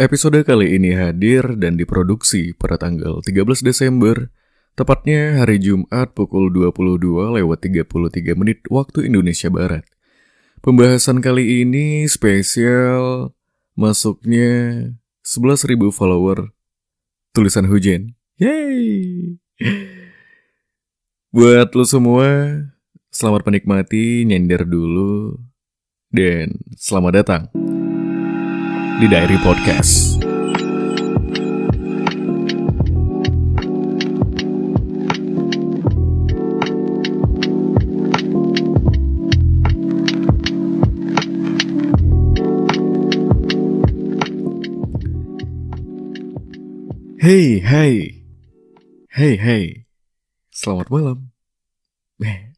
Episode kali ini hadir dan diproduksi pada tanggal 13 Desember, tepatnya hari Jumat pukul 22 lewat 33 menit waktu Indonesia Barat. Pembahasan kali ini spesial masuknya 11.000 follower tulisan hujan. Yeay! Buat lo semua, selamat menikmati, nyender dulu, dan selamat datang di Diary Podcast. Hey, hey, hey, hey, selamat malam. Eh,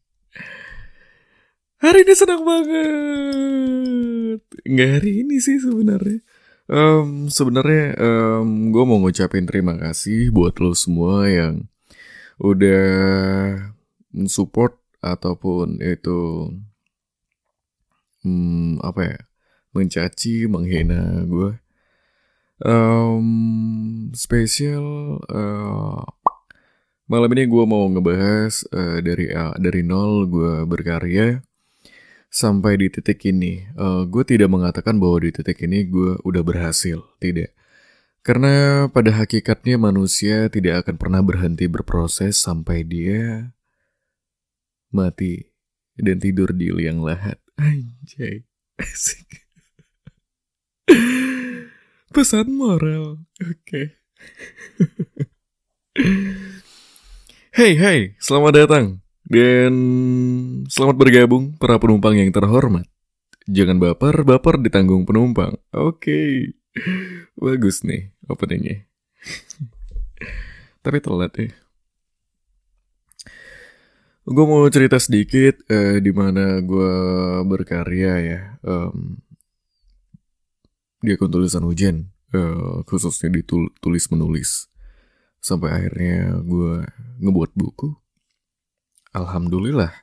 Hari ini senang banget. Nggak hari ini sih sebenarnya. Em, sebenarnya gue mau ngucapin terima kasih buat lo semua yang udah mensupport ataupun itu hmm, apa ya mencaci menghina gue. Em, spesial eh, malam ini gue mau ngebahas eh, dari A- dari nol gue berkarya sampai di titik ini. gue tidak mengatakan bahwa di titik ini gue udah berhasil, tidak. Karena pada hakikatnya manusia tidak akan pernah berhenti berproses sampai dia mati dan tidur di liang lahat. Anjay, asik. Pesan moral, oke. Hey, hey, selamat datang dan selamat bergabung para penumpang yang terhormat. Jangan baper, baper ditanggung penumpang. Oke, bagus nih openingnya. Tapi telat ya. Gue mau cerita sedikit eh, di mana gue berkarya ya em, di akun tulisan hujan, eh, khususnya di tul- tulis menulis. Sampai akhirnya gue ngebuat buku. Alhamdulillah.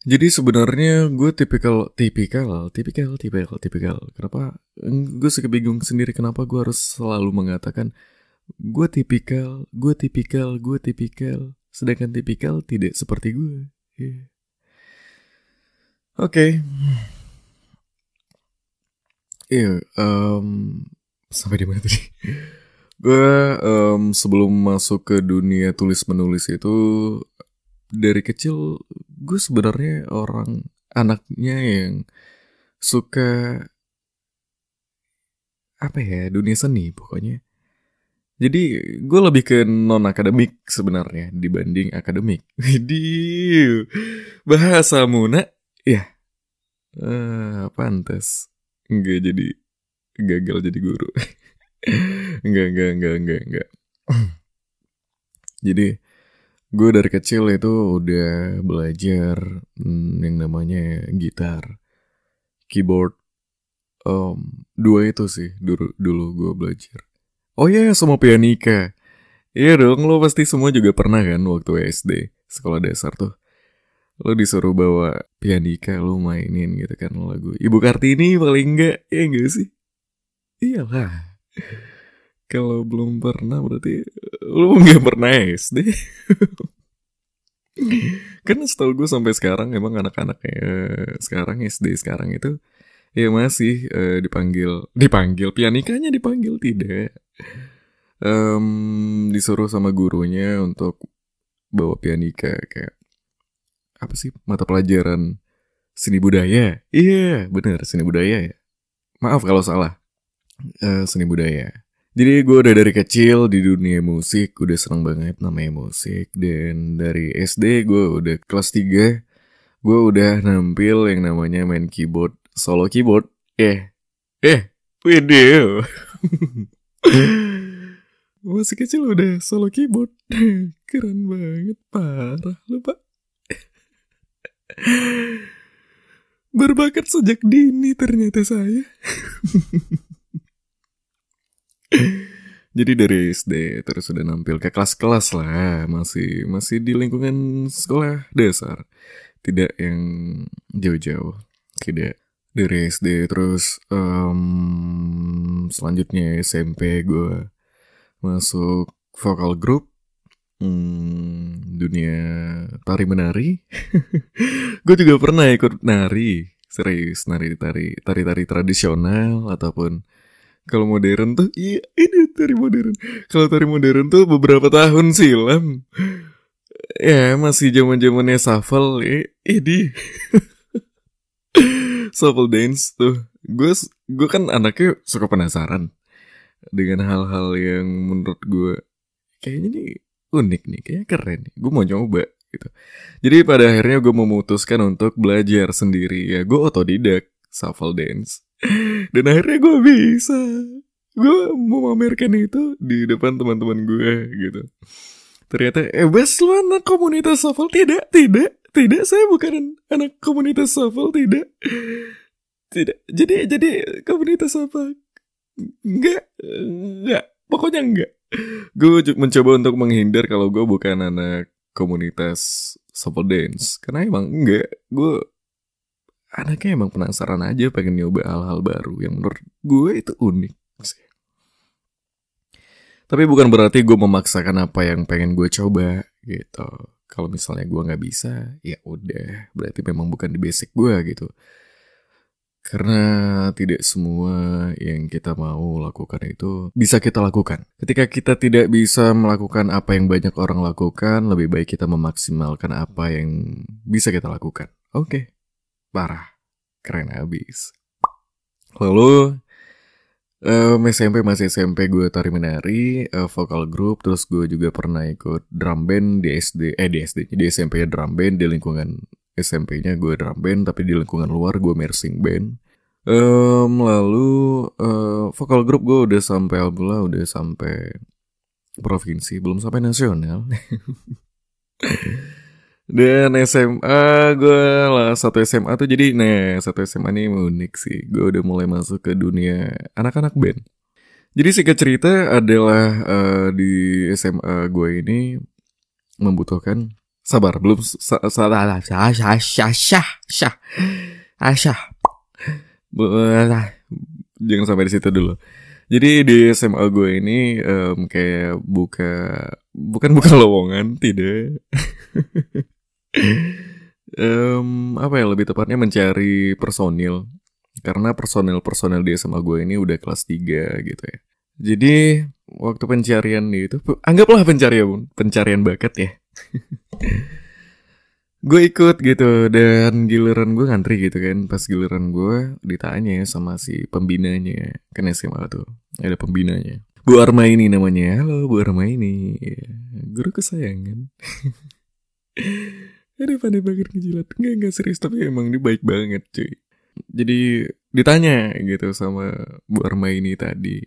Jadi sebenarnya gue tipikal, tipikal, tipikal, tipikal, tipikal. Kenapa? Gue suka bingung sendiri kenapa gue harus selalu mengatakan gue tipikal, gue tipikal, gue tipikal. Sedangkan tipikal tidak seperti gue. Iya. Oke. Iya, em, sampai di mana tadi? Gue em, sebelum masuk ke dunia tulis menulis itu dari kecil gue sebenarnya orang anaknya yang suka apa ya dunia seni pokoknya. Jadi gue lebih ke non akademik sebenarnya dibanding akademik. Jadi bahasamu nak ya eh pantas nggak jadi gagal jadi guru. enggak, enggak, enggak, enggak, enggak. Jadi gue dari kecil itu udah belajar hmm, yang namanya gitar, keyboard. Em, dua itu sih dulu dulu gue belajar. Oh iya sama pianika. Iya dong, lo pasti semua juga pernah kan waktu SD, sekolah dasar tuh. Lo disuruh bawa pianika, lo mainin gitu kan lagu. Ibu Kartini paling enggak, ya enggak sih? Iyalah. Kalau belum pernah berarti lu nggak pernah SD. kan setahu gue sampai sekarang emang anak-anak eh, sekarang SD sekarang itu ya masih eh, dipanggil dipanggil pianikanya dipanggil tidak. Em, disuruh sama gurunya untuk bawa pianika kayak apa sih mata pelajaran seni budaya. Iya, bener seni budaya ya. Maaf kalau salah. Eh, seni budaya. Jadi gue udah dari kecil di dunia musik, udah seneng banget namanya musik. Dan dari SD gue udah kelas 3, gue udah nampil yang namanya main keyboard, solo keyboard. Eh, eh, video. Masih kecil udah solo keyboard. Keren banget, parah lu pak. Berbakat sejak dini ternyata saya. Jadi dari SD terus udah nampil ke kelas-kelas lah, masih masih di lingkungan sekolah dasar, tidak yang jauh-jauh, tidak dari SD terus um, selanjutnya SMP gue masuk vokal grup hmm, dunia tari menari. Gue juga pernah ikut nari serius nari tari tari tari tradisional ataupun kalau modern tuh iya ini tari modern kalau tari modern tuh beberapa tahun silam ya masih zaman zamannya shuffle ya ini shuffle dance tuh gue gue kan anaknya suka penasaran dengan hal-hal yang menurut gue kayaknya nih unik nih kayaknya keren nih gue mau nyoba gitu. Jadi pada akhirnya gue memutuskan untuk belajar sendiri ya. Gue otodidak shuffle dance. Dan akhirnya gue bisa. Gue mau memamerkan itu di depan teman-teman gue gitu. Ternyata, eh bes lu anak komunitas shuffle? Tidak, tidak, tidak. Saya bukan anak komunitas shuffle, tidak. Tidak. Jadi, jadi komunitas apa? Enggak, enggak. Pokoknya enggak. Gue mencoba untuk menghindar kalau gue bukan anak komunitas shuffle dance karena emang enggak gue anaknya emang penasaran aja pengen nyoba hal-hal baru yang menurut gue itu unik sih. Tapi bukan berarti gue memaksakan apa yang pengen gue coba gitu. Kalau misalnya gue nggak bisa, ya udah. Berarti memang bukan di basic gue gitu. Karena tidak semua yang kita mau lakukan itu bisa kita lakukan. Ketika kita tidak bisa melakukan apa yang banyak orang lakukan, lebih baik kita memaksimalkan apa yang bisa kita lakukan. Oke, okay. Parah, keren abis. Lalu um, SMP masih SMP gue tari menari, uh, vokal group, terus gue juga pernah ikut drum band di SD, eh di SD, di SMP drum band di lingkungan SMP-nya gue drum band, tapi di lingkungan luar gue marching band. Um, lalu uh, vokal grup gue udah sampai alhamdulillah udah sampai provinsi, belum sampai nasional. Dan SMA gue lah satu SMA tuh jadi nah satu SMA ini unik sih. Gue udah mulai masuk ke dunia anak-anak band. Jadi singkat cerita adalah uh, di SMA gue ini membutuhkan Sabar, belum salah syah syah syah syah syah syah. Jangan sampai di situ dulu. Jadi di SMA gue ini um, kayak buka bukan buka lowongan, tidak. Um, apa ya lebih tepatnya mencari personil. Karena personil-personil di SMA gue ini udah kelas 3 gitu ya. Jadi waktu pencarian itu anggaplah pencarian pencarian bakat ya. gue ikut gitu dan giliran gue ngantri gitu kan. Pas giliran gue ditanya sama si pembinanya kan SMA tuh ada pembinanya. Bu Arma ini namanya. Halo Bu Arma ini. Ya, guru kesayangan ada pandai banget ngejilat. Nggak nggak serius tapi emang dia baik banget cuy. Jadi ditanya gitu sama Bu Arma ini tadi.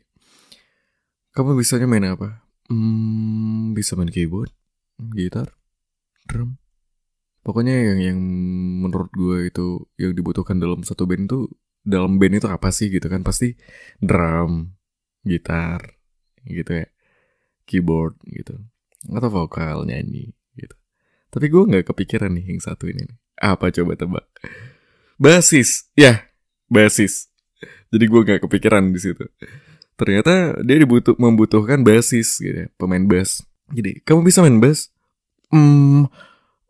Kamu bisanya main apa? Hmm, bisa main keyboard gitar, drum. Pokoknya yang yang menurut gue itu yang dibutuhkan dalam satu band itu dalam band itu apa sih gitu kan? Pasti drum, gitar, gitu ya, keyboard gitu, atau vokal nyanyi. Tapi gue nggak kepikiran nih yang satu ini. Apa coba tebak? Basis, ya, basis. Jadi gue nggak kepikiran di situ. Ternyata dia dibutuh membutuhkan basis gitu, ya, pemain bass. Jadi kamu bisa main bass? Hmm,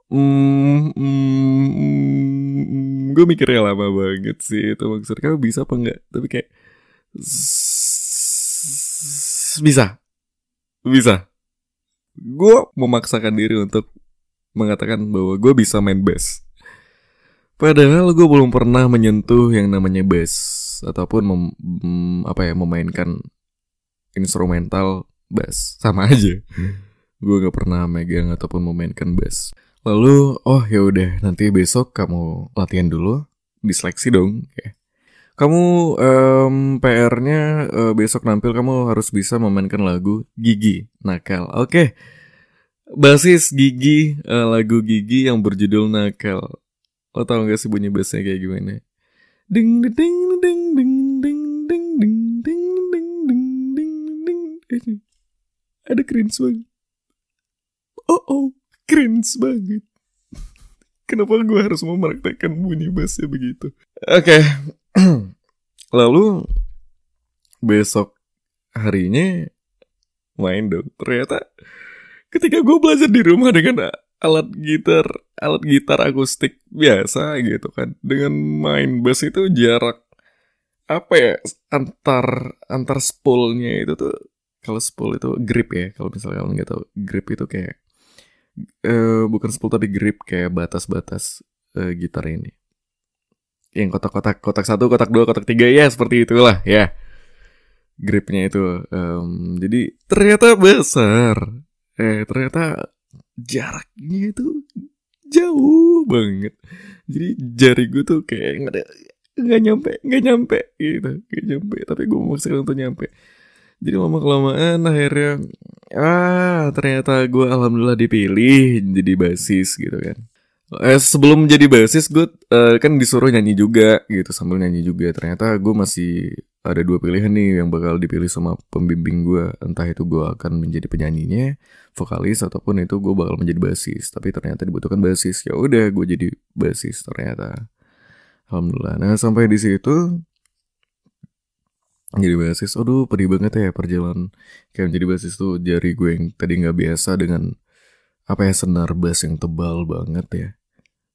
hmm, hmm, gue mikirnya lama banget sih itu maksud kamu bisa apa enggak tapi kayak bisa bisa gue memaksakan diri untuk mengatakan bahwa gue bisa main bass padahal gue belum pernah menyentuh yang namanya bass ataupun mem, apa ya memainkan instrumental bass sama aja gue gak pernah megang ataupun memainkan bass. Lalu, oh ya udah nanti besok kamu latihan dulu, diseleksi dong. Okay. Kamu um, PR-nya uh, besok nampil kamu harus bisa memainkan lagu Gigi Nakal. Oke, okay. Basis Gigi uh, lagu Gigi yang berjudul Nakal. Lo tau gak sih bunyi bassnya kayak gimana? Ding ding ding ding ding ding ding ding ding ding ding ding ding. Ada cringe banget oh oh cringe banget kenapa gue harus mempraktekkan bunyi bassnya begitu oke okay. lalu besok harinya main dong ternyata ketika gue belajar di rumah dengan alat gitar alat gitar akustik biasa gitu kan. Dengan main bass itu jarak apa ya antar antar spoolnya itu tuh kalau spool itu grip ya kalau misalnya kalian nggak tahu grip itu kayak uh, bukan spool tapi grip kayak batas-batas uh, gitar ini. Yang kotak-kotak kotak satu kotak dua kotak tiga ya seperti itulah ya. Gripnya itu um, jadi ternyata besar eh ternyata jaraknya itu jauh banget. Jadi jari gue tuh kayak nggak nggak nyampe nggak nyampe gitu nggak nyampe. Tapi gue maksakan untuk nyampe. Jadi lama kelamaan akhirnya ah ternyata gue alhamdulillah dipilih jadi basis gitu kan. Eh, sebelum jadi basis gue uh, kan disuruh nyanyi juga gitu sambil nyanyi juga. Ternyata gue masih ada dua pilihan nih yang bakal dipilih sama pembimbing gue entah itu gue akan menjadi penyanyinya vokalis ataupun itu gue bakal menjadi basis. Tapi ternyata dibutuhkan basis. Ya udah gue jadi basis ternyata. Alhamdulillah. Nah sampai di situ jadi basis. Aduh pedih banget ya perjalanan. Kayak menjadi basis tuh jari gue yang tadi nggak biasa dengan apa ya senar bass yang tebal banget ya.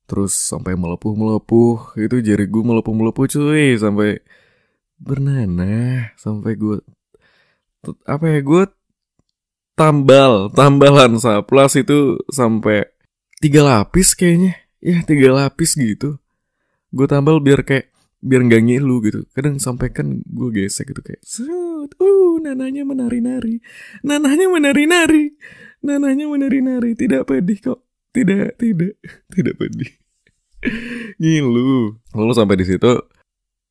Terus sampai melepuh melepuh itu jari gue melepuh melepuh cuy. Sampai bernanah sampai gue apa ya gue tambal tambalan saplas itu sampai tiga lapis kayaknya. Ya tiga lapis gitu. Gue tambal biar kayak biar nggak ngilu gitu. Kadang sampai kan gue gesek gitu kayak Sut, uh nananya menari-nari. Nananya menari-nari. Nananya menari-nari. Tidak pedih kok. Tidak tidak tidak pedih. Ngilu. Lalu sampai di situ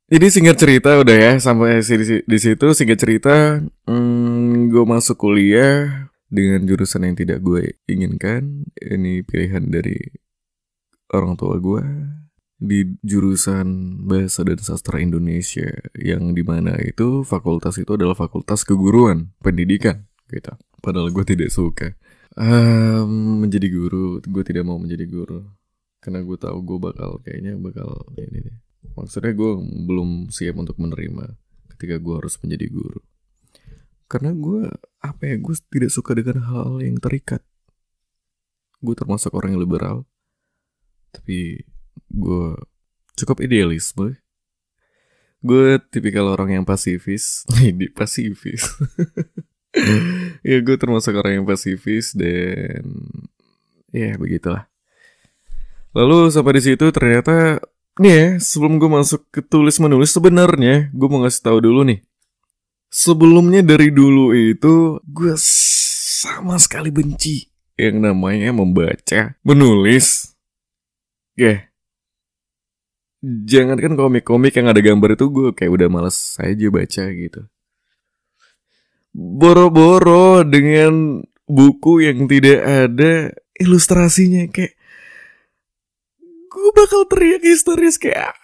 jadi singkat cerita udah ya sampai di, di situ singkat cerita hmm, gue masuk kuliah dengan jurusan yang tidak gue inginkan. Ini pilihan dari orang tua gue di jurusan bahasa dan sastra Indonesia yang di mana itu fakultas itu adalah fakultas keguruan pendidikan gitu. Padahal gue tidak suka um, menjadi guru. Gue tidak mau menjadi guru karena gue tahu gue bakal kayaknya bakal ini deh maksudnya gue belum siap untuk menerima ketika gue harus menjadi guru. Karena gue apa ya gue tidak suka dengan hal yang terikat. Gue termasuk orang yang liberal. Tapi gue cukup idealis boy. Gue tipikal orang yang pasifis. Ini pasifis. Ya gue termasuk orang yang pasifis dan ya begitulah. Lalu sampai di situ ternyata Nih ya, sebelum gue masuk ke tulis menulis sebenarnya gue mau ngasih tahu dulu nih. Sebelumnya dari dulu itu gue sama sekali benci yang namanya membaca, menulis. Ya. Yeah. Jangan kan komik-komik yang ada gambar itu gue kayak udah males aja baca gitu. Boro-boro dengan buku yang tidak ada ilustrasinya kayak gue bakal teriak histeris kayak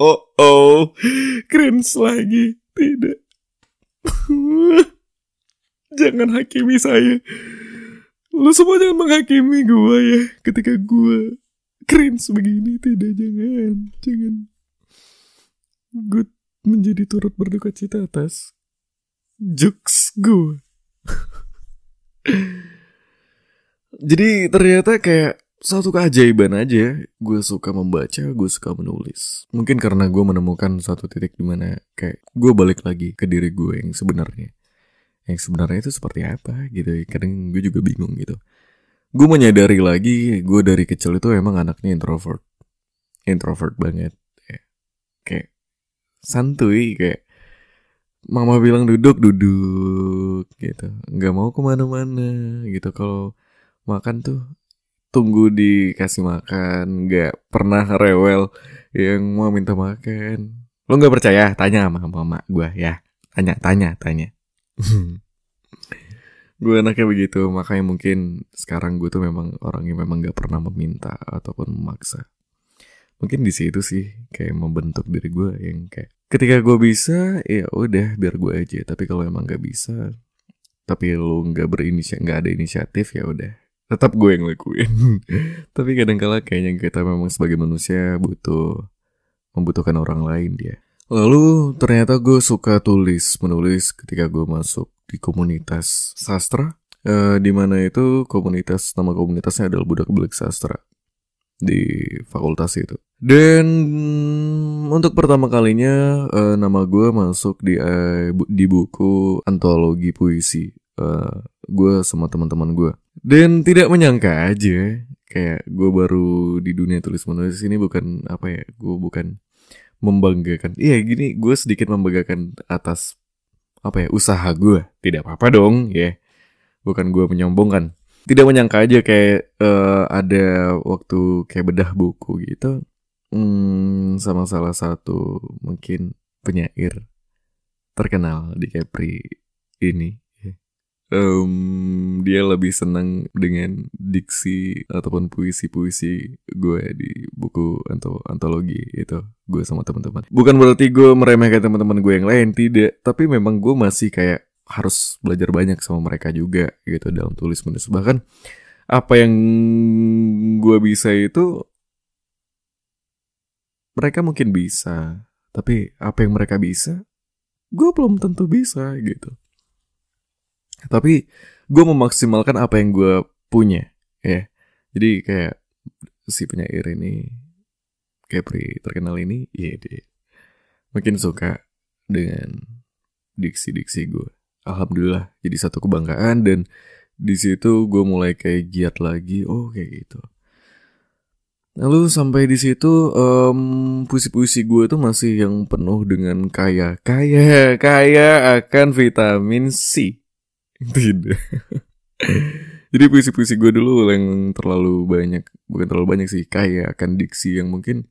Oh, oh, keren lagi. Tidak. jangan hakimi saya. Lu semua jangan menghakimi gue ya ketika gue cringe begini. Tidak, jangan. Jangan. Gue menjadi turut berduka cita atas jokes gue. Jadi ternyata kayak satu keajaiban aja. Gue suka membaca, gue suka menulis. Mungkin karena gue menemukan satu titik di mana kayak gue balik lagi ke diri gue yang sebenarnya. Yang sebenarnya itu seperti apa gitu. Kadang gue juga bingung gitu. Gue menyadari lagi, gue dari kecil itu emang anaknya introvert. Introvert banget. Kayak santuy, kayak mama bilang duduk duduk gitu. Nggak mau ke mana-mana gitu. Kalau makan tuh tunggu dikasih makan nggak pernah rewel yang mau minta makan. Lo nggak percaya? Tanya sama mama gue ya. Tanya tanya tanya. Gue anaknya begitu makanya mungkin sekarang gue tuh memang orang yang memang nggak pernah meminta ataupun memaksa. Mungkin di situ sih kayak membentuk diri gue yang kayak ketika gue bisa ya udah biar gue aja. Tapi kalau emang gak bisa tapi lu nggak berinisiatif nggak ada inisiatif ya udah. Tetap gue yang lakuin. Tapi kadang-kala kayaknya kita memang sebagai manusia butuh membutuhkan orang lain dia. Lalu ternyata gue suka tulis menulis ketika gue masuk di komunitas sastra. Uh, di mana itu komunitas nama komunitasnya adalah budak belik sastra di fakultas itu. Dan untuk pertama kalinya uh, nama gue masuk di uh, di buku antologi puisi. Uh, gue sama teman-teman gue dan tidak menyangka aja kayak gue baru di dunia tulis menulis ini bukan apa ya gue bukan membanggakan. Iya gini gue sedikit membanggakan atas apa ya usaha gue tidak apa-apa dong ya. Bukan gue menyombongkan tidak menyangka aja kayak uh, ada waktu kayak bedah buku gitu. Hmm, sama salah satu mungkin penyair terkenal di Capri ini. Um, dia lebih senang dengan diksi ataupun puisi-puisi gue di buku atau antologi itu gue sama teman-teman. Bukan berarti gue meremehkan teman-teman gue yang lain tidak, tapi memang gue masih kayak harus belajar banyak sama mereka juga gitu dalam tulis menulis. Bahkan apa yang gue bisa itu mereka mungkin bisa tapi apa yang mereka bisa gue belum tentu bisa gitu. Tapi gue memaksimalkan apa yang gue punya ya. Jadi kayak si penyair ini Capri terkenal ini ya dia makin suka dengan diksi-diksi gue alhamdulillah jadi satu kebanggaan dan di situ gue mulai kayak giat lagi oh kayak gitu Lalu sampai di situ um, puisi-puisi gue tuh masih yang penuh dengan kaya, kaya, kaya akan vitamin C. Tidak. Jadi puisi-puisi gue dulu yang terlalu banyak, bukan terlalu banyak sih, kayak akan diksi yang mungkin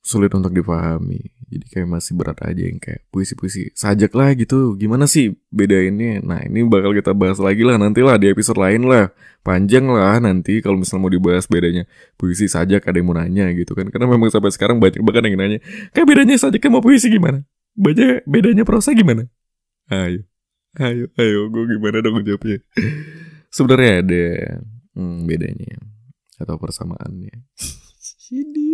sulit untuk dipahami. Jadi kayak masih berat aja yang kayak puisi-puisi sajak lah gitu. Gimana sih beda ini? Nah ini bakal kita bahas lagi lah nanti lah di episode lain lah. Panjang lah nanti kalau misalnya mau dibahas bedanya puisi sajak ada yang mau nanya gitu kan. Karena memang sampai sekarang banyak banget yang nanya. Kayak bedanya sajak sama puisi gimana? Baca bedanya prosa gimana? Ayo. Ayo, ayo, gue gimana dong jawabnya? Sebenarnya ada hmm, bedanya atau persamaannya. Ini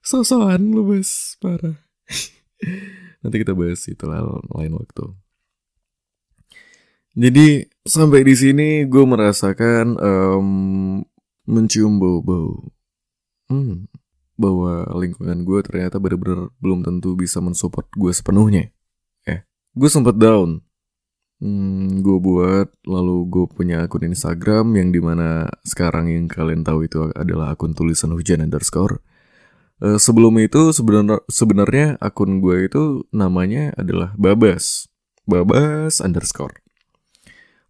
sosokan lu bos parah. Nanti kita bahas itu lah lain waktu. Jadi sampai di sini gue merasakan um, mencium bau-bau. Hmm, bahwa lingkungan gue ternyata benar-benar belum tentu bisa mensupport gue sepenuhnya gue sempet down. Hmm, gue buat lalu gue punya akun Instagram yang di mana sekarang yang kalian tahu itu adalah akun tulisan hujan underscore. Uh, sebelum itu sebenar sebenarnya akun gue itu namanya adalah Babas, Babas underscore.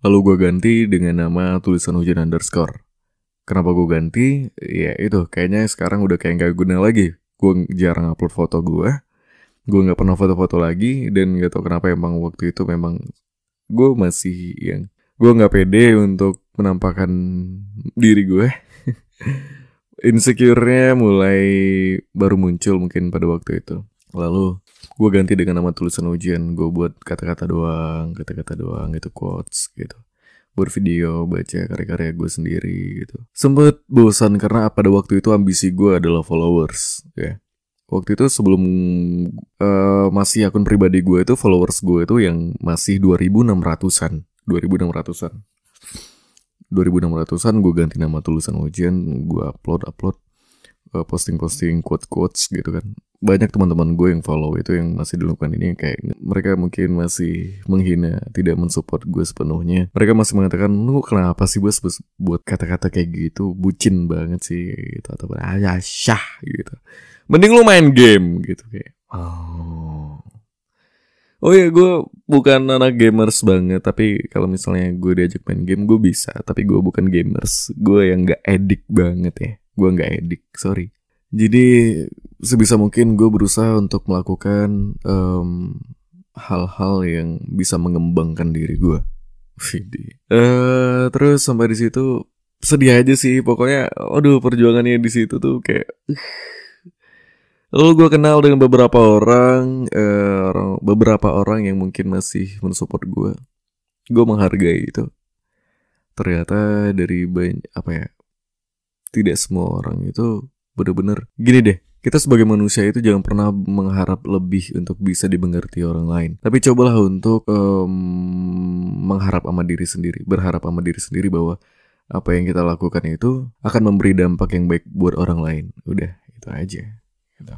Lalu gue ganti dengan nama tulisan hujan underscore. Kenapa gue ganti? Ya itu kayaknya sekarang udah kayak gak guna lagi. Gue jarang upload foto gue gue nggak pernah foto-foto lagi dan gak tau kenapa emang waktu itu memang gue masih yang gue nggak pede untuk menampakkan diri gue insecure-nya mulai baru muncul mungkin pada waktu itu. Lalu gue ganti dengan nama tulisan ujian. Gue buat kata-kata doang kata-kata doang gitu quotes gitu. Buat video baca karya-karya gue sendiri gitu. Sempet bosan karena pada waktu itu ambisi gue adalah followers ya. Waktu itu sebelum uh, masih akun pribadi gue itu followers gue itu yang masih 2600-an 2600-an 2600-an gue ganti nama tulisan ujian gue upload upload uh, posting-posting quotes-quotes gitu kan. Banyak teman-teman gue yang follow itu yang masih dilakukan ini kayak mereka mungkin masih menghina tidak mensupport gue sepenuhnya. Mereka masih mengatakan lu kenapa sih bos? Buat kata-kata kayak gitu bucin banget sih gitu. Atau ah syah gitu. Mending lu main game gitu kayak oh oh ya gue bukan anak gamers banget tapi kalau misalnya gue diajak main game gue bisa. Tapi gue bukan gamers. Gue yang gak edik banget ya. Gue gak edik sorry. Jadi sebisa mungkin gue berusaha untuk melakukan hal hal-hal yang bisa mengembangkan diri gue uh, terus sampai di situ sedih aja sih. Pokoknya aduh perjuangannya di situ tuh kayak Lalu gue kenal dengan beberapa orang, uh, beberapa orang yang mungkin masih mensupport gue. Gue menghargai itu. ternyata dari banyak apa ya tidak semua orang itu benar-benar gini deh kita sebagai manusia itu jangan pernah mengharap lebih untuk bisa dimengerti orang lain. Tapi cobalah untuk um, mengharap sama diri sendiri, berharap sama diri sendiri bahwa apa yang kita lakukan itu akan memberi dampak yang baik buat orang lain. Udah, itu aja. Gitu.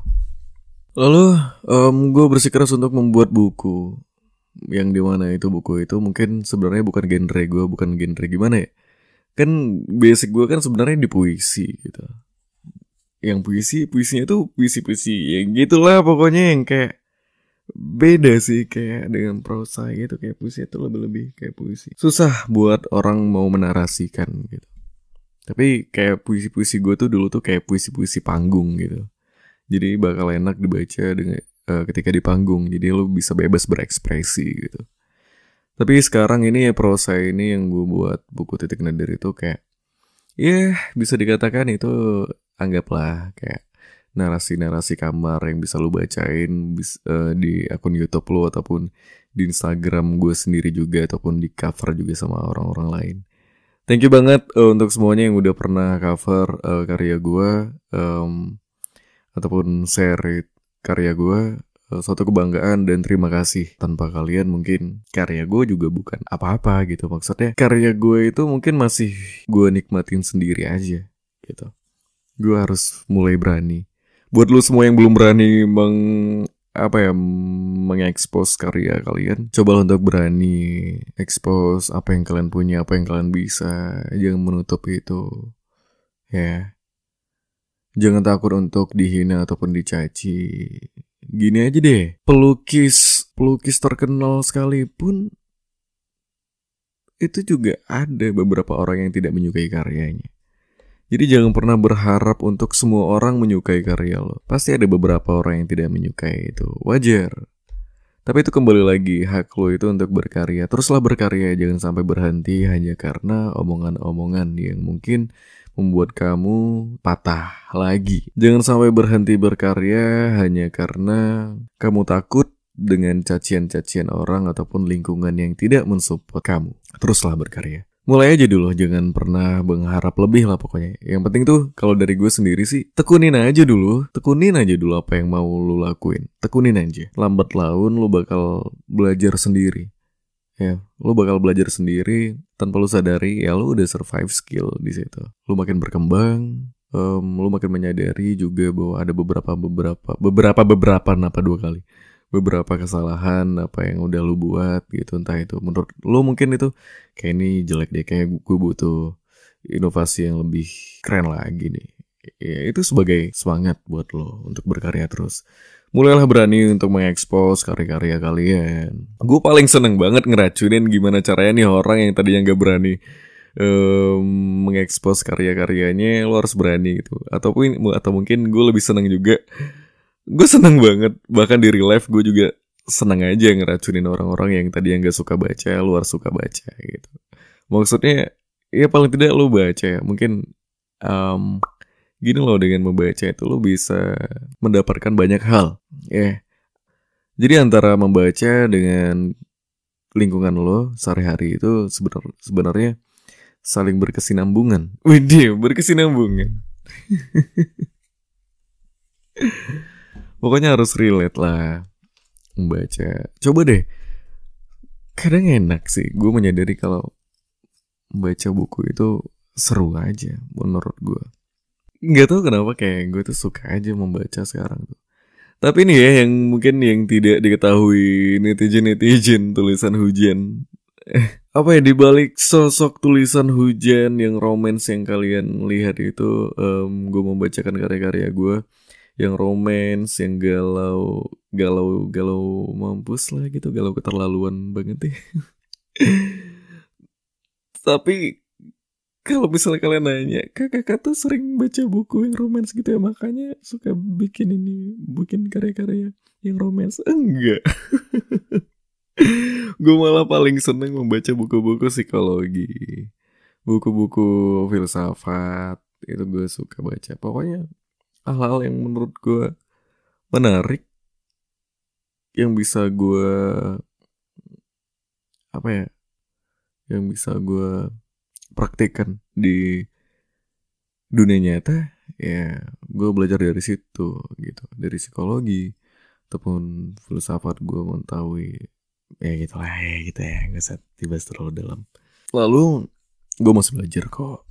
Lalu um, gue bersikeras untuk membuat buku. Yang di mana itu buku itu mungkin sebenarnya bukan genre gue, bukan genre gimana ya? Kan basic gue kan sebenarnya di puisi gitu. Yang puisi puisinya tuh puisi-puisi yang gitulah pokoknya yang kayak beda sih kayak dengan prosa gitu kayak puisi itu lebih-lebih kayak puisi. Susah buat orang mau menarasikan gitu. Tapi kayak puisi-puisi gue tuh dulu tuh kayak puisi-puisi panggung gitu jadi bakal enak dibaca dengan uh, ketika di panggung. Jadi lo bisa bebas berekspresi gitu. Tapi sekarang ini ya prosa ini yang gue buat buku titik nadir itu kayak ya yeah, bisa dikatakan itu anggaplah kayak narasi-narasi kamar yang bisa lu bacain bis, uh, di akun YouTube lu ataupun di Instagram gue sendiri juga ataupun di cover juga sama orang-orang lain. Thank you banget uh, untuk semuanya yang udah pernah cover uh, karya gue um, ataupun share karya gue. Uh, suatu kebanggaan dan terima kasih. Tanpa kalian mungkin karya gue juga bukan apa-apa gitu. Maksudnya karya gue itu mungkin masih gue nikmatin sendiri aja gitu gue harus mulai berani. Buat lu semua yang belum berani meng apa ya mengekspos karya kalian coba untuk berani expose apa yang kalian punya apa yang kalian bisa jangan menutup itu ya jangan takut untuk dihina ataupun dicaci gini aja deh pelukis pelukis terkenal sekalipun itu juga ada beberapa orang yang tidak menyukai karyanya jadi jangan pernah berharap untuk semua orang menyukai karya lo. Pasti ada beberapa orang yang tidak menyukai itu. Wajar. Tapi itu kembali lagi hak lo itu untuk berkarya. Teruslah berkarya, jangan sampai berhenti hanya karena omongan-omongan yang mungkin membuat kamu patah lagi. Jangan sampai berhenti berkarya hanya karena kamu takut dengan cacian-cacian orang ataupun lingkungan yang tidak mensupport kamu. Teruslah berkarya. Mulai aja dulu jangan pernah mengharap lebih lah pokoknya. Yang penting tuh kalau dari gue sendiri sih tekunin aja dulu. Tekunin aja dulu apa yang mau lu lakuin. Tekunin aja. Lambat laun lu bakal belajar sendiri ya lu bakal belajar sendiri tanpa lu sadari ya lu udah survive skill di situ. Lu makin berkembang um, lu makin menyadari juga bahwa ada beberapa beberapa beberapa beberapa napa dua kali? Beberapa kesalahan apa yang udah lu buat gitu entah itu. Menurut lu mungkin itu kayak ini jelek deh kayak gue butuh inovasi yang lebih keren lagi nih. Ya itu sebagai semangat buat lo untuk berkarya terus mulailah berani untuk mengekspos karya-karya kalian. Gue paling seneng banget ngeracunin gimana caranya nih orang yang tadinya gak berani um, mengekspos karya-karyanya lo harus berani gitu. Ataupun atau mungkin gue lebih seneng juga gue seneng banget. Bahkan di real life gue juga seneng aja ngeracunin orang-orang yang tadi yang gak suka baca luar suka baca gitu. Maksudnya ya paling tidak lu baca ya. Mungkin um, gini loh dengan membaca itu lo bisa mendapatkan banyak hal ya yeah. jadi antara membaca dengan lingkungan lo sehari-hari itu sebenar sebenarnya saling berkesinambungan. Widih, berkesinambungan. Pokoknya harus relate lah membaca. Coba deh. Kadang enak sih gue menyadari kalau baca buku itu seru aja menurut gue. Gak tau kenapa kayak gue tuh suka aja membaca sekarang tuh. Tapi ini ya yang mungkin yang tidak diketahui netizen-netizen tulisan hujan. Eh, apa ya dibalik sosok tulisan hujan yang romance yang kalian lihat itu, um, gue membacakan karya-karya gue yang romance, yang galau, galau, galau mampus lah gitu, galau keterlaluan banget ya. Tapi kalau misalnya kalian nanya, kakak tuh sering baca buku yang romance gitu ya, makanya suka bikin ini, bikin karya-karya yang romance. Enggak. gue malah paling seneng membaca buku-buku psikologi, buku-buku filsafat, itu gue suka baca. Pokoknya hal-hal yang menurut gue menarik yang bisa gue apa ya yang bisa gue praktekkan di dunia nyata ya gue belajar dari situ gitu. Dari psikologi ataupun filsafat gue mengetahui ya gitu lah ya gitu ya nggak usah tiba terlalu dalam. Lalu gue masih belajar kok.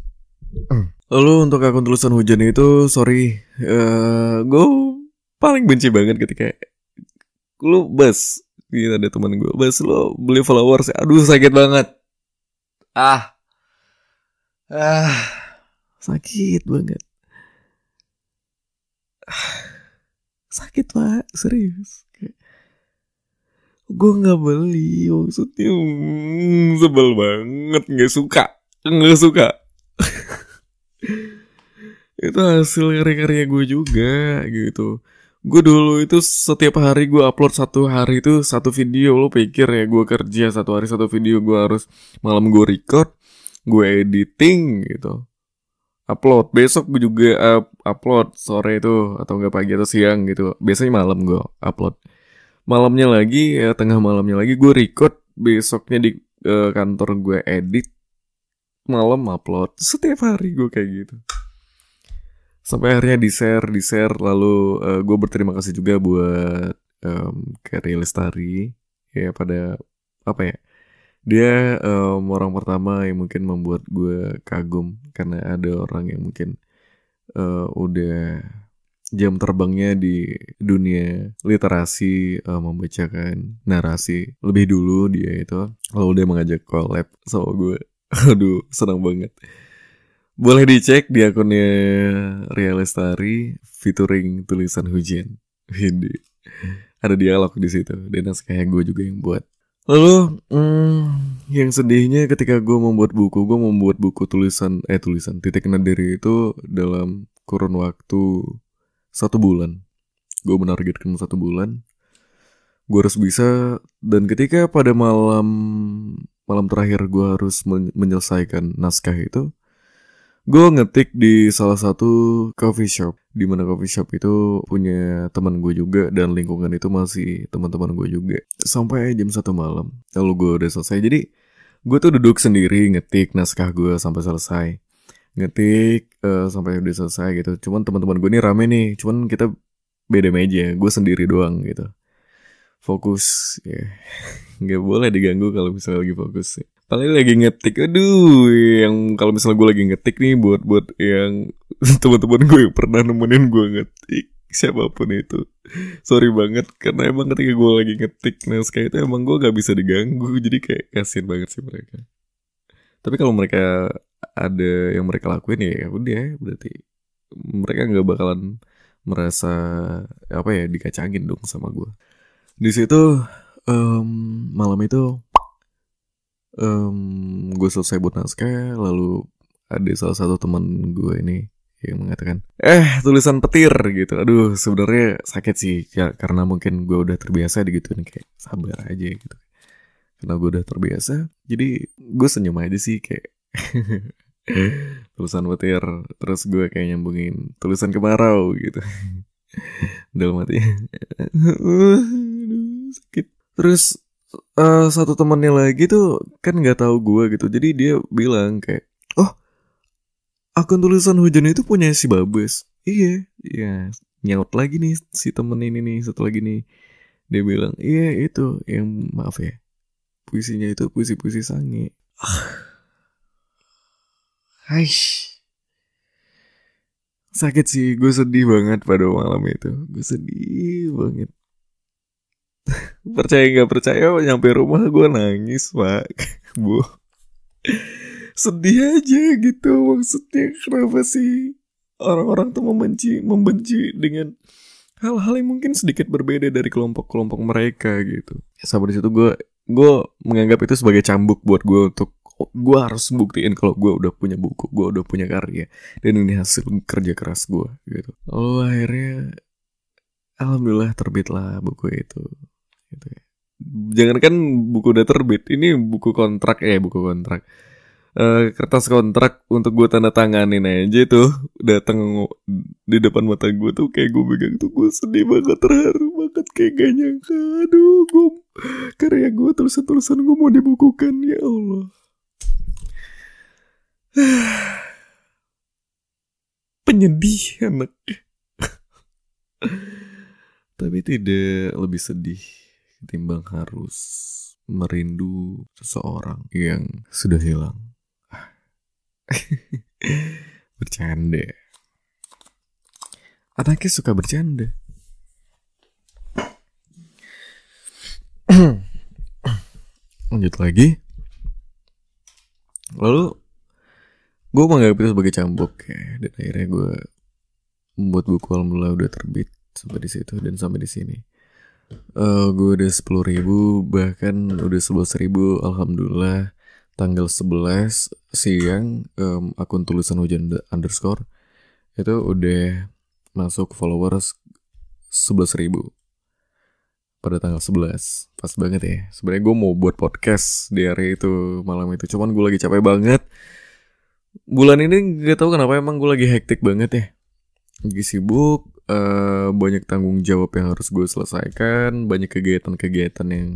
Lalu untuk akun tulisan hujan itu sorry uh, gue paling benci banget ketika lu bas gitu ada teman gue bas lo beli followers aduh sakit banget. Ah ah sakit banget. Sakit pak. Serius. Gue nggak beli. Maksudnya hmm, sebel banget. Nggak suka. Nggak suka. Itu hasil karya-karya gue juga gitu. Gue dulu itu setiap hari gue upload satu hari itu satu video. Lo pikir ya gue kerja satu hari satu video gue harus malam gue record gue editing gitu. Upload. Besok gue juga uh, upload sore itu atau enggak pagi atau siang gitu. Biasanya malam gue upload. Malamnya lagi ya tengah malamnya lagi gue record. Besoknya di uh, kantor gue edit. Malam upload. Setiap hari gue kayak gitu. Sampai akhirnya di share di share lalu uh, gue berterima kasih juga buat um, Kerry Lestari ya pada apa ya dia um, orang pertama yang mungkin membuat gue kagum karena ada orang yang mungkin uh, udah jam terbangnya di dunia literasi uh, membacakan narasi lebih dulu dia itu. Lalu dia mengajak collab sama gue aduh senang banget. Boleh dicek di akunnya Real Lestari featuring tulisan hujan. Ada dialog di situ. Dan kayak gue juga yang buat Lalu, hmm, yang sedihnya ketika gue membuat buku, gue membuat buku tulisan, eh tulisan titik nadiri itu dalam kurun waktu satu bulan. Gue menargetkan satu bulan. Gue harus bisa, dan ketika pada malam malam terakhir gue harus menyelesaikan naskah itu, gue ngetik di salah satu coffee shop di mana coffee shop itu punya teman gue juga dan lingkungan itu masih teman-teman gue juga. Sampai jam satu malam lalu gue udah selesai. Jadi gue tuh duduk sendiri ngetik naskah gue sampai selesai. Ngetik uh, sampai udah selesai gitu. Cuman teman-teman gue ini rame nih cuman kita beda meja gue sendiri doang gitu. Fokus ya. Nggak boleh diganggu kalau misalnya lagi fokus paling lagi ngetik aduh yang kalau misalnya gue lagi ngetik nih buat buat yang teman-teman gue yang pernah nemenin gue ngetik siapa pun itu. Sorry banget karena emang ketika gue lagi ngetik naskah itu emang gue gak bisa diganggu jadi kayak kasian banget sih mereka. Tapi kalau mereka ada yang mereka lakuin ya udah berarti mereka nggak bakalan merasa apa ya dikacangin dong sama gue di situ um, malam itu um, gue selesai buat naskah lalu ada salah satu teman gue ini yang mengatakan eh tulisan petir gitu. Aduh sebenarnya sakit sih ya karena mungkin gue udah terbiasa digituin kayak sabar aja gitu. Karena gue udah terbiasa jadi gue senyum aja sih kayak tulisan petir terus gue kayak nyambungin tulisan kemarau gitu. Dalam hati sakit. Terus uh, satu temannya lagi tuh kan nggak tahu gue gitu jadi dia bilang kayak oh akun tulisan hujan itu punya si Babes iya iya nyaut lagi nih si temen ini nih satu lagi nih dia bilang iya itu yang maaf ya puisinya itu puisi-puisi sange Aish. Sakit sih, gue sedih banget pada malam itu. Gue sedih banget. percaya nggak percaya nyampe rumah gue nangis pak. Bu. Sedih aja gitu maksudnya. Kenapa sih orang-orang tuh membenci membenci dengan hal-hal yang mungkin sedikit berbeda dari kelompok-kelompok mereka gitu. Ya, sampai di situ gue gue menganggap itu sebagai cambuk buat gue untuk gue harus buktiin kalau gue udah punya buku gue udah punya karya dan ini hasil kerja keras gue gitu. Lalu akhirnya alhamdulillah terbitlah buku itu gitu ya. Jangankan buku udah terbit, ini buku kontrak ya buku kontrak. Uh, kertas kontrak untuk gue tanda tanganin aja tuh. Datang di depan mata gue tuh kayak gue pegang tuh gue sedih banget terharu banget kayak gak nyangka. Aduh gue karya gue tulisan tulisan gue mau dibukukan ya Allah. Penyedih anak. Tapi tidak lebih sedih ketimbang harus merindu seseorang yang sudah hilang. bercanda. Anaknya suka bercanda. Lanjut lagi. Lalu gue menganggap itu sebagai cambuk ya dan akhirnya gue membuat buku alhamdulillah udah terbit sampai di situ dan sampai di sini uh, gue udah sepuluh ribu bahkan udah sebelas ribu alhamdulillah. Tanggal 11 siang um, akun tulisan hujan underscore itu udah masuk followers sebelas ribu. Pada tanggal 11 pas banget ya. Sebenarnya gue mau buat podcast di hari itu malam itu. Cuman gue lagi capek banget. Bulan ini gak tahu kenapa emang gue lagi hektik banget ya lagi sibuk uh, banyak tanggung jawab yang harus gue selesaikan banyak kegiatan-kegiatan yang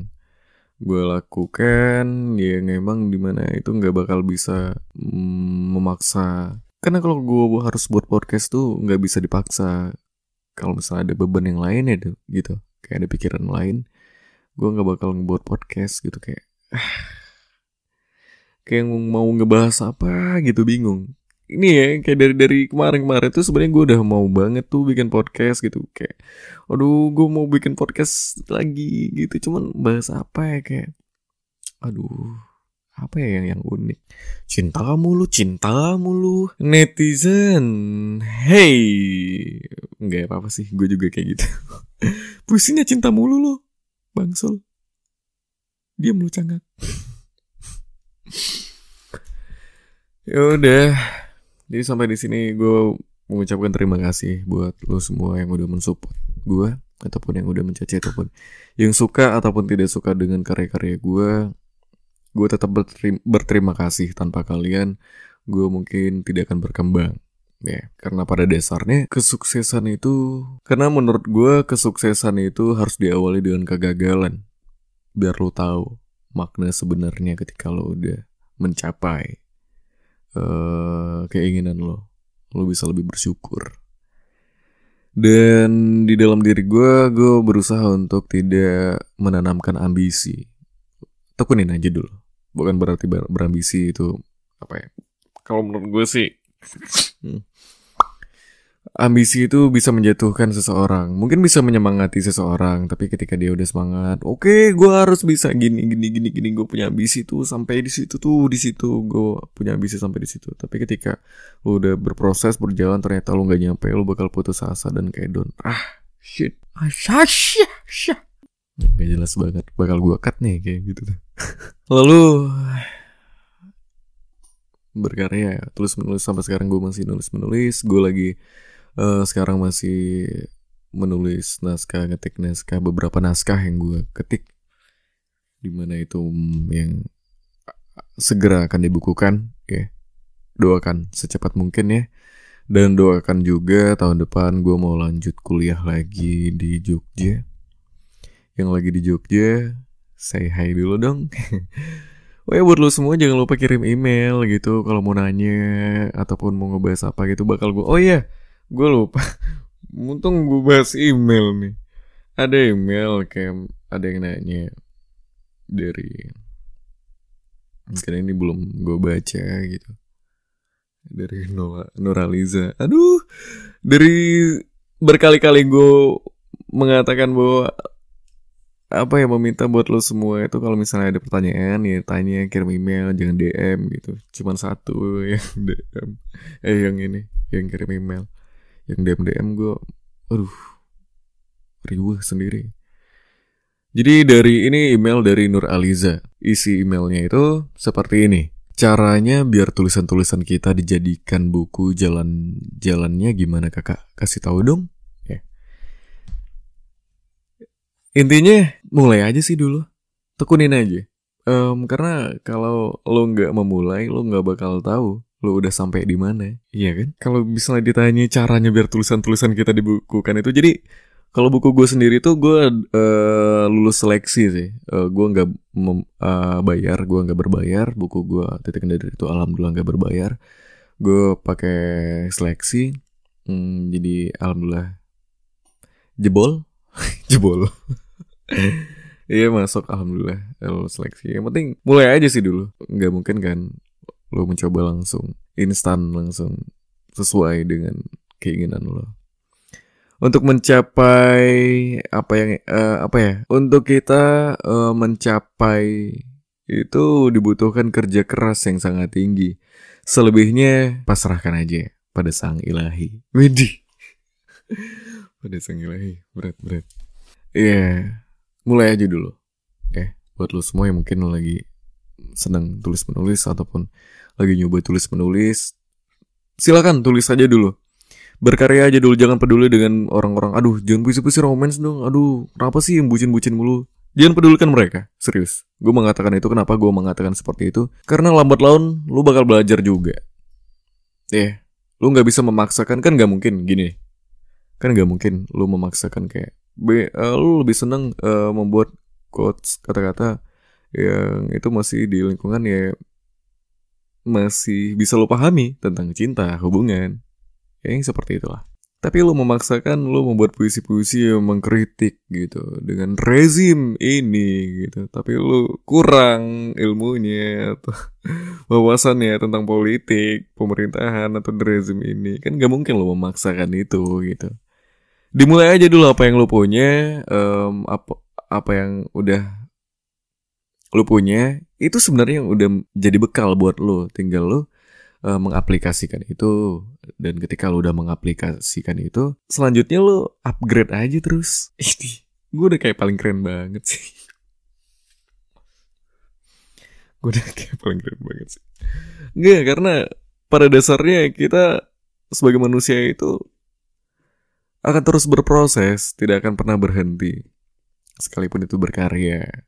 gue lakukan. Ya emang di mana itu nggak bakal bisa mm, memaksa. Karena kalau gue harus buat podcast tuh nggak bisa dipaksa. Kalau misalnya ada beban yang lain ya gitu. Kayak ada pikiran lain gue nggak bakal ngebuat podcast gitu. Kayak kayak mau ngebahas apa gitu bingung ini ya kayak dari dari kemarin-kemarin tuh sebenarnya gue udah mau banget tuh bikin podcast gitu. Kayak aduh gue mau bikin podcast lagi gitu. Cuman bahas apa ya kayak aduh apa ya yang yang unik? Cinta mulu cinta mulu netizen. Hey! Nggak apa apa sih gue juga kayak gitu. Pusingnya cinta mulu lo bangsol. Dia mulu cangak ya udah jadi sampai di sini gue mengucapkan terima kasih buat lo semua yang udah mensupport gue ataupun yang udah mencaci ataupun yang suka ataupun tidak suka dengan karya-karya gue gue tetap berterima, berterima kasih tanpa kalian gue mungkin tidak akan berkembang ya. Karena pada dasarnya kesuksesan itu karena menurut gue kesuksesan itu harus diawali dengan kegagalan. Biar lo tahu makna sebenarnya ketika lo udah mencapai uh, keinginan lo. Lo bisa lebih bersyukur. Dan di dalam diri gue gue berusaha untuk tidak menanamkan ambisi. Tekunin aja dulu. Bukan berarti ber berambisi itu apa ya? Kalau menurut gue sih hmm, ambisi itu bisa menjatuhkan seseorang. Mungkin bisa menyemangati seseorang, tapi ketika dia udah semangat, oke, okay, gue harus bisa gini, gini, gini, gini. Gue punya ambisi tuh sampai di situ tuh, di situ gue punya ambisi sampai di situ. Tapi ketika udah berproses berjalan, ternyata lu nggak nyampe, lu bakal putus asa dan kayak down. Ah, shit, ah, shit, shit. Gak jelas banget, bakal gue cut nih kayak gitu. Lalu berkarya tulis menulis sampai sekarang gue masih nulis menulis gue lagi uh, sekarang masih menulis naskah ngetik naskah beberapa naskah yang gue ketik. Di mana itu yang segera akan dibukukan ya. Doakan secepat mungkin ya. Dan doakan juga tahun depan gue mau lanjut kuliah lagi di Jogja. Yang lagi di Jogja say hi dulu dong. Oh ya buat lo semua jangan lupa kirim email gitu. Kalau mau nanya ataupun mau ngebahas apa gitu bakal gue oh iya gue lupa. Untung gue bahas email nih. Ada email kayak ada yang nanya dari mungkin ini belum gue baca gitu. Dari Nora Nuraliza aduh. Dari berkali-kali gue mengatakan bahwa apa ya meminta buat lo semua itu kalau misalnya ada pertanyaan ya tanya kirim email jangan DM gitu. Cuman satu yang DM eh yang ini yang kirim email yang DM DM gue aduh riuh sendiri. Jadi dari ini email dari Nur Aliza. Isi emailnya itu seperti ini. Caranya biar tulisan-tulisan kita dijadikan buku jalan jalannya gimana kakak? Kasih tahu dong. Ya. Intinya mulai aja sih dulu. Tekunin aja. Um, karena kalau lo nggak memulai lo nggak bakal tahu lo udah sampai di mana iya kan kalau misalnya ditanya caranya biar tulisan-tulisan kita dibukukan itu jadi kalau buku gue sendiri tuh gue uh, lulus seleksi sih uh, gue nggak uh, bayar gue nggak berbayar buku gue titik dari itu alhamdulillah nggak berbayar gue pakai seleksi Hmm, jadi alhamdulillah jebol, jebol. Iya masuk alhamdulillah lo seleksi. Yang penting mulai aja sih dulu. Nggak mungkin kan lo mencoba langsung instan langsung sesuai dengan keinginan lo. Untuk mencapai apa yang uh, apa ya? Untuk kita uh, mencapai itu dibutuhkan kerja keras yang sangat tinggi. Selebihnya pasrahkan aja pada sang ilahi. Widih. pada sang ilahi. Berat, berat. Iya. Yeah mulai aja dulu. Eh, buat lo semua yang mungkin lo lagi seneng tulis menulis ataupun lagi nyoba tulis menulis, silakan tulis aja dulu. Berkarya aja dulu, jangan peduli dengan orang-orang. Aduh, jangan puisi-puisi romance dong. Aduh, kenapa sih yang bucin-bucin mulu? Jangan pedulikan mereka, serius. Gue mengatakan itu, kenapa gue mengatakan seperti itu? Karena lambat laun, lu bakal belajar juga. Eh, lu gak bisa memaksakan, kan gak mungkin gini. Kan gak mungkin lu memaksakan kayak B, uh, lu lebih seneng uh, membuat quotes kata-kata yang itu masih di lingkungan ya masih bisa lo pahami tentang cinta, hubungan. yang seperti itulah. Tapi lo memaksakan lo membuat puisi-puisi yang mengkritik gitu dengan rezim ini gitu. Tapi lo kurang ilmunya atau wawasannya tentang politik, pemerintahan atau rezim ini. Kan gak mungkin lo memaksakan itu gitu dimulai aja dulu apa yang lu punya um, apa apa yang udah lu punya itu sebenarnya yang udah jadi bekal buat lu tinggal lu uh, mengaplikasikan itu dan ketika lu udah mengaplikasikan itu selanjutnya lu upgrade aja terus ini gue udah kayak paling keren banget sih gue udah kayak paling keren banget sih Enggak karena pada dasarnya kita sebagai manusia itu akan terus berproses, tidak akan pernah berhenti. Sekalipun itu berkarya.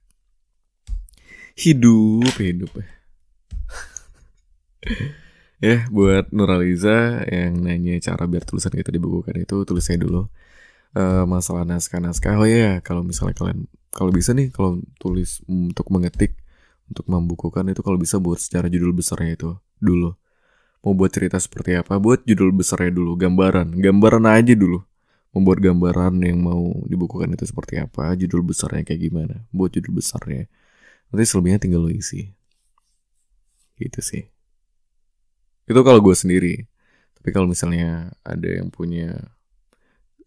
Hidup, hidup. ya, buat Nuraliza yang nanya cara biar tulisan kita dibukukan itu, tulis saya dulu. Uh, masalah naskah-naskah, oh ya, kalau misalnya kalian, kalau bisa nih, kalau tulis untuk mengetik, untuk membukukan itu kalau bisa buat secara judul besarnya itu dulu. Mau buat cerita seperti apa, buat judul besarnya dulu, gambaran, gambaran aja dulu membuat gambaran yang mau dibukukan itu seperti apa, judul besarnya kayak gimana, buat judul besarnya. Nanti selebihnya tinggal lo isi. Gitu sih. Itu kalau gue sendiri. Tapi kalau misalnya ada yang punya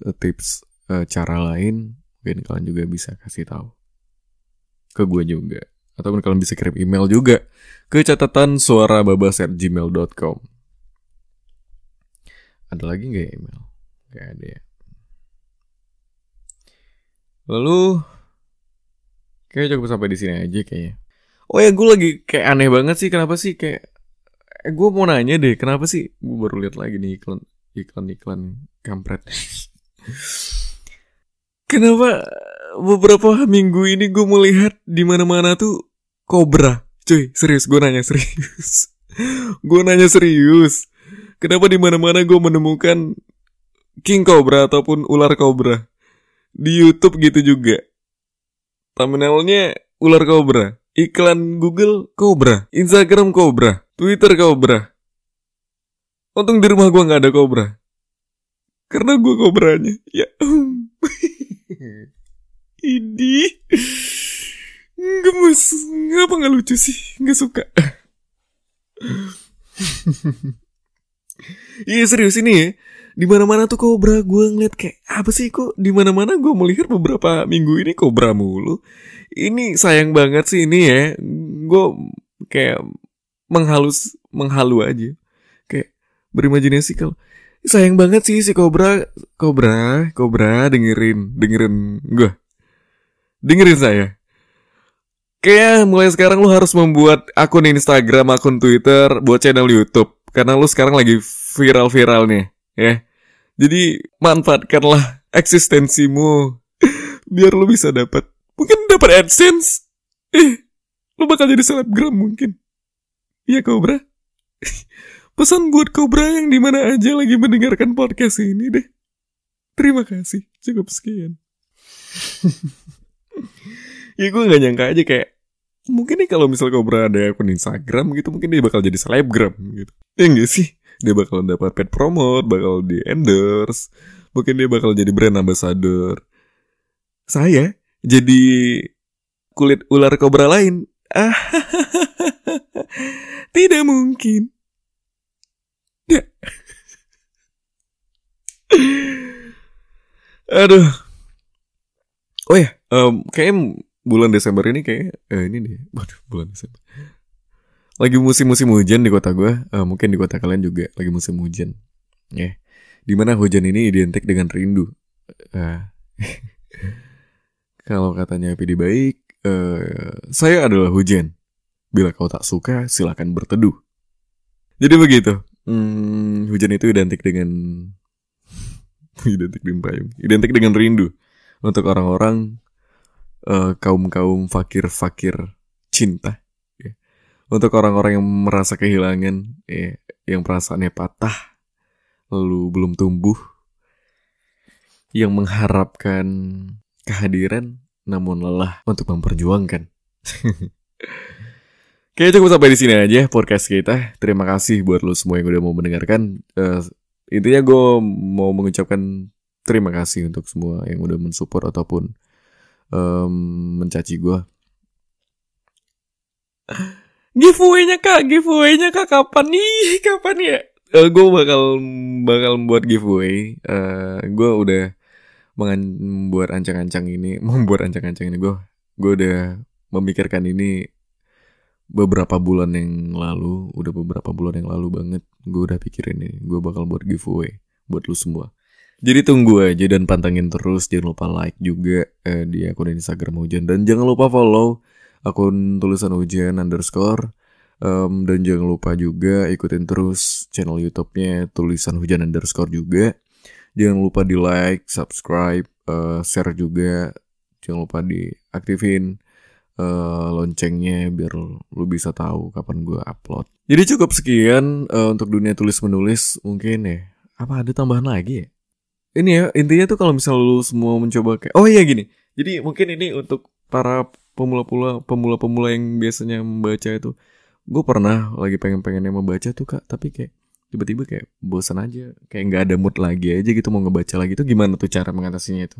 uh, tips uh, cara lain, mungkin kalian juga bisa kasih tahu ke gue juga. Ataupun kalian bisa kirim email juga ke catatan suara. Ada lagi nggak ya email? Gak ada ya. Lalu kayak cukup sampai di sini aja kayaknya. Oh ya gue lagi kayak aneh banget sih kenapa sih kayak eh, gue mau nanya deh kenapa sih gue baru lihat lagi nih iklan iklan iklan kampret. kenapa beberapa minggu ini gue melihat di mana-mana tuh kobra. Cuy, serius gue nanya serius. gue nanya serius. Kenapa di mana-mana gue menemukan king cobra ataupun ular cobra? di YouTube gitu juga. Thumbnailnya ular kobra, iklan Google kobra, Instagram kobra, Twitter kobra. Untung di rumah gue nggak ada kobra, karena gue kobranya. Ya, ini gemes, ngapa nggak lucu sih? Nggak suka. Iya serius ini ya di mana mana tuh kobra gue ngeliat kayak apa sih kok di mana mana gue melihat beberapa minggu ini kobra mulu? Ini sayang banget sih ini ya. Gue kayak menghalus menghalu aja. Kayak berimajinasi kalau sayang banget sih si kobra kobra kobra dengerin dengerin gue dengerin saya. Kayak mulai sekarang lu harus membuat akun Instagram, akun Twitter, buat channel YouTube. Karena lu sekarang lagi viral-viral nih ya. Jadi manfaatkanlah eksistensimu biar lo bisa dapat mungkin dapat AdSense. Eh, lo bakal jadi selebgram mungkin. Iya Cobra. Pesan buat Cobra yang di mana aja lagi mendengarkan podcast ini deh. Terima kasih. Cukup sekian. ya gue gak nyangka aja kayak mungkin nih kalau misal Cobra ada akun Instagram gitu mungkin dia bakal jadi selebgram gitu. Ya enggak sih? Dia bakal dapat pet promote, bakal di endorse, mungkin dia bakal jadi brand ambassador. Saya jadi kulit ular kobra lain. Ah, tidak mungkin. Aduh. Oh ya, um, kayaknya bulan Desember ini kayak eh, ini deh. Waduh, bulan Desember. Lagi musim-musim hujan di kota gue. Uh, mungkin di kota kalian juga lagi musim hujan. Ya. Yeah. Di mana hujan ini identik dengan rindu. Uh, kalau katanya PD baik, uh, saya adalah hujan. Bila kau tak suka, silakan berteduh. Jadi begitu. Hmm, hujan itu identik dengan identik dengan payung, identik dengan rindu untuk orang-orang uh, kaum kaum fakir fakir cinta. Untuk orang-orang yang merasa kehilangan, ya, yang perasaannya patah, lalu belum tumbuh, yang mengharapkan kehadiran namun lelah untuk memperjuangkan. Kayaknya cukup sampai di sini aja podcast kita. Terima kasih buat lo semua yang udah mau mendengarkan. Uh, intinya gue mau mengucapkan terima kasih untuk semua yang udah mensupport ataupun um, mencaci gue. Giveaway-nya kak, giveaway-nya kak kapan nih? Kapan ya? Uh, gue bakal bakal membuat giveaway. Uh, gue udah membuat ancang-ancang ini, membuat ancang-ancang ini gue gue udah memikirkan ini beberapa bulan yang lalu, udah beberapa bulan yang lalu banget, gue udah pikirin nih, gue bakal buat giveaway buat lu semua. Jadi tunggu aja dan pantengin terus, jangan lupa like juga eh, di akun Instagram Hujan dan jangan lupa follow akun tulisan Hujan underscore um, dan jangan lupa juga ikutin terus channel YouTube-nya tulisan Hujan underscore juga. Jangan lupa di like, subscribe, uh, share juga. Jangan lupa diaktifin uh, loncengnya biar lu bisa tahu kapan gue upload. Jadi cukup sekian uh, untuk dunia tulis menulis mungkin ya. Apa ada tambahan lagi ya? Ini ya intinya tuh kalau misal lu semua mencoba kayak oh iya gini. Jadi mungkin ini untuk para pemula-pemula pemula-pemula yang biasanya membaca itu. Gue pernah lagi pengen-pengennya membaca tuh kak tapi kayak tiba-tiba kayak bosan aja kayak nggak ada mood lagi aja gitu mau ngebaca lagi. Tuh gimana tuh cara mengatasinya itu?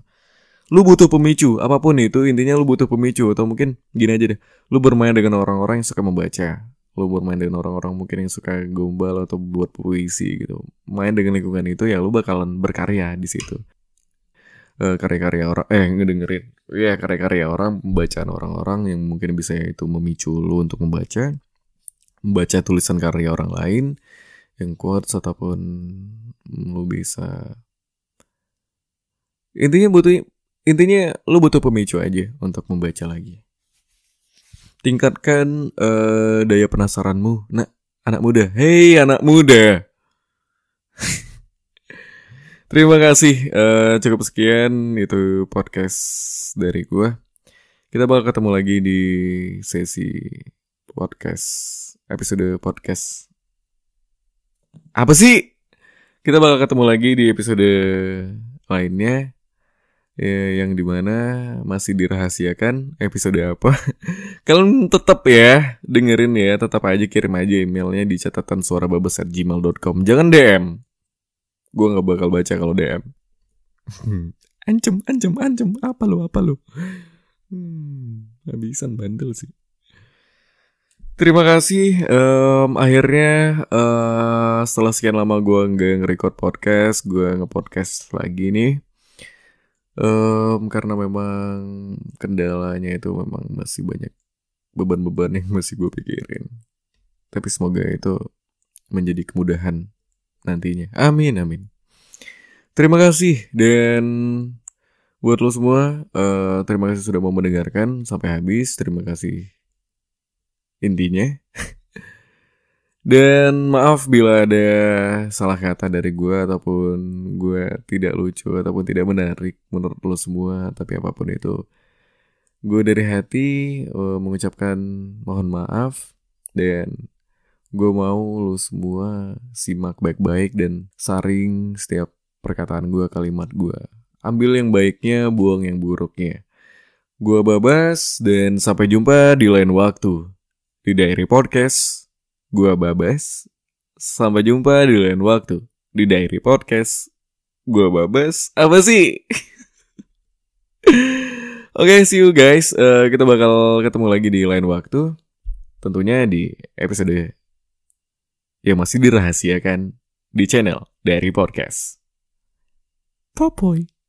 Lu butuh pemicu apa pun itu intinya lu butuh pemicu atau mungkin gini aja deh. Lu bermain dengan orang-orang yang suka membaca. Lu bermain dengan orang-orang mungkin yang suka gombal atau buat puisi gitu. Main dengan lingkungan itu ya lu bakalan berkarya di situ. Uh, karya-karya orang eh ngedengerin ya karya-karya orang pembacaan orang-orang yang mungkin bisa itu memicu lu untuk membaca membaca tulisan karya orang lain yang kuat ataupun lu bisa intinya butuh intinya lu butuh pemicu aja untuk membaca lagi. Tingkatkan uh, daya penasaranmu, nak anak muda. Hei anak muda. Terima kasih. Uh, cukup sekian itu podcast dari gua. Kita bakal ketemu lagi di sesi podcast episode podcast. Apa sih? Kita bakal ketemu lagi di episode lainnya ya, yang di mana masih dirahasiakan episode apa. Kalian tetap ya dengerin ya, tetap aja kirim aja emailnya di catatan suara gmail.com. Jangan DM. Gue nggak bakal baca kalau DM. ancem, ancem, ancem. Apa lu, apa lu? Hmm, habisan bandel sih. Terima kasih. Um, akhirnya uh, setelah sekian lama gue nggak nge-record podcast, gue nge-podcast lagi nih um, karena memang kendalanya itu memang masih banyak beban-beban yang masih gue pikirin tapi semoga itu menjadi kemudahan nantinya. Amin amin. Terima kasih dan buat lo semua uh, terima kasih sudah mau mendengarkan sampai habis. Terima kasih intinya. Dan maaf bila ada salah kata dari gue ataupun gue tidak lucu ataupun tidak menarik menurut lo semua. Tapi apa pun itu, gue dari hati uh, mengucapkan mohon maaf dan gue mau lo semua simak baik-baik dan saring setiap perkataan gue, kalimat gue. Ambil yang baiknya, buang yang buruknya. Gue Babas dan sampai jumpa di lain waktu di Diary Podcast Gua Babas. Sampai jumpa di lain waktu di Diary Podcast. Gue Babas. Apa sih? Oke, okay, see you guys. Uh, kita bakal ketemu lagi di lain waktu. Tentunya di episode yang masih dirahasiakan di channel dari podcast. Popoy.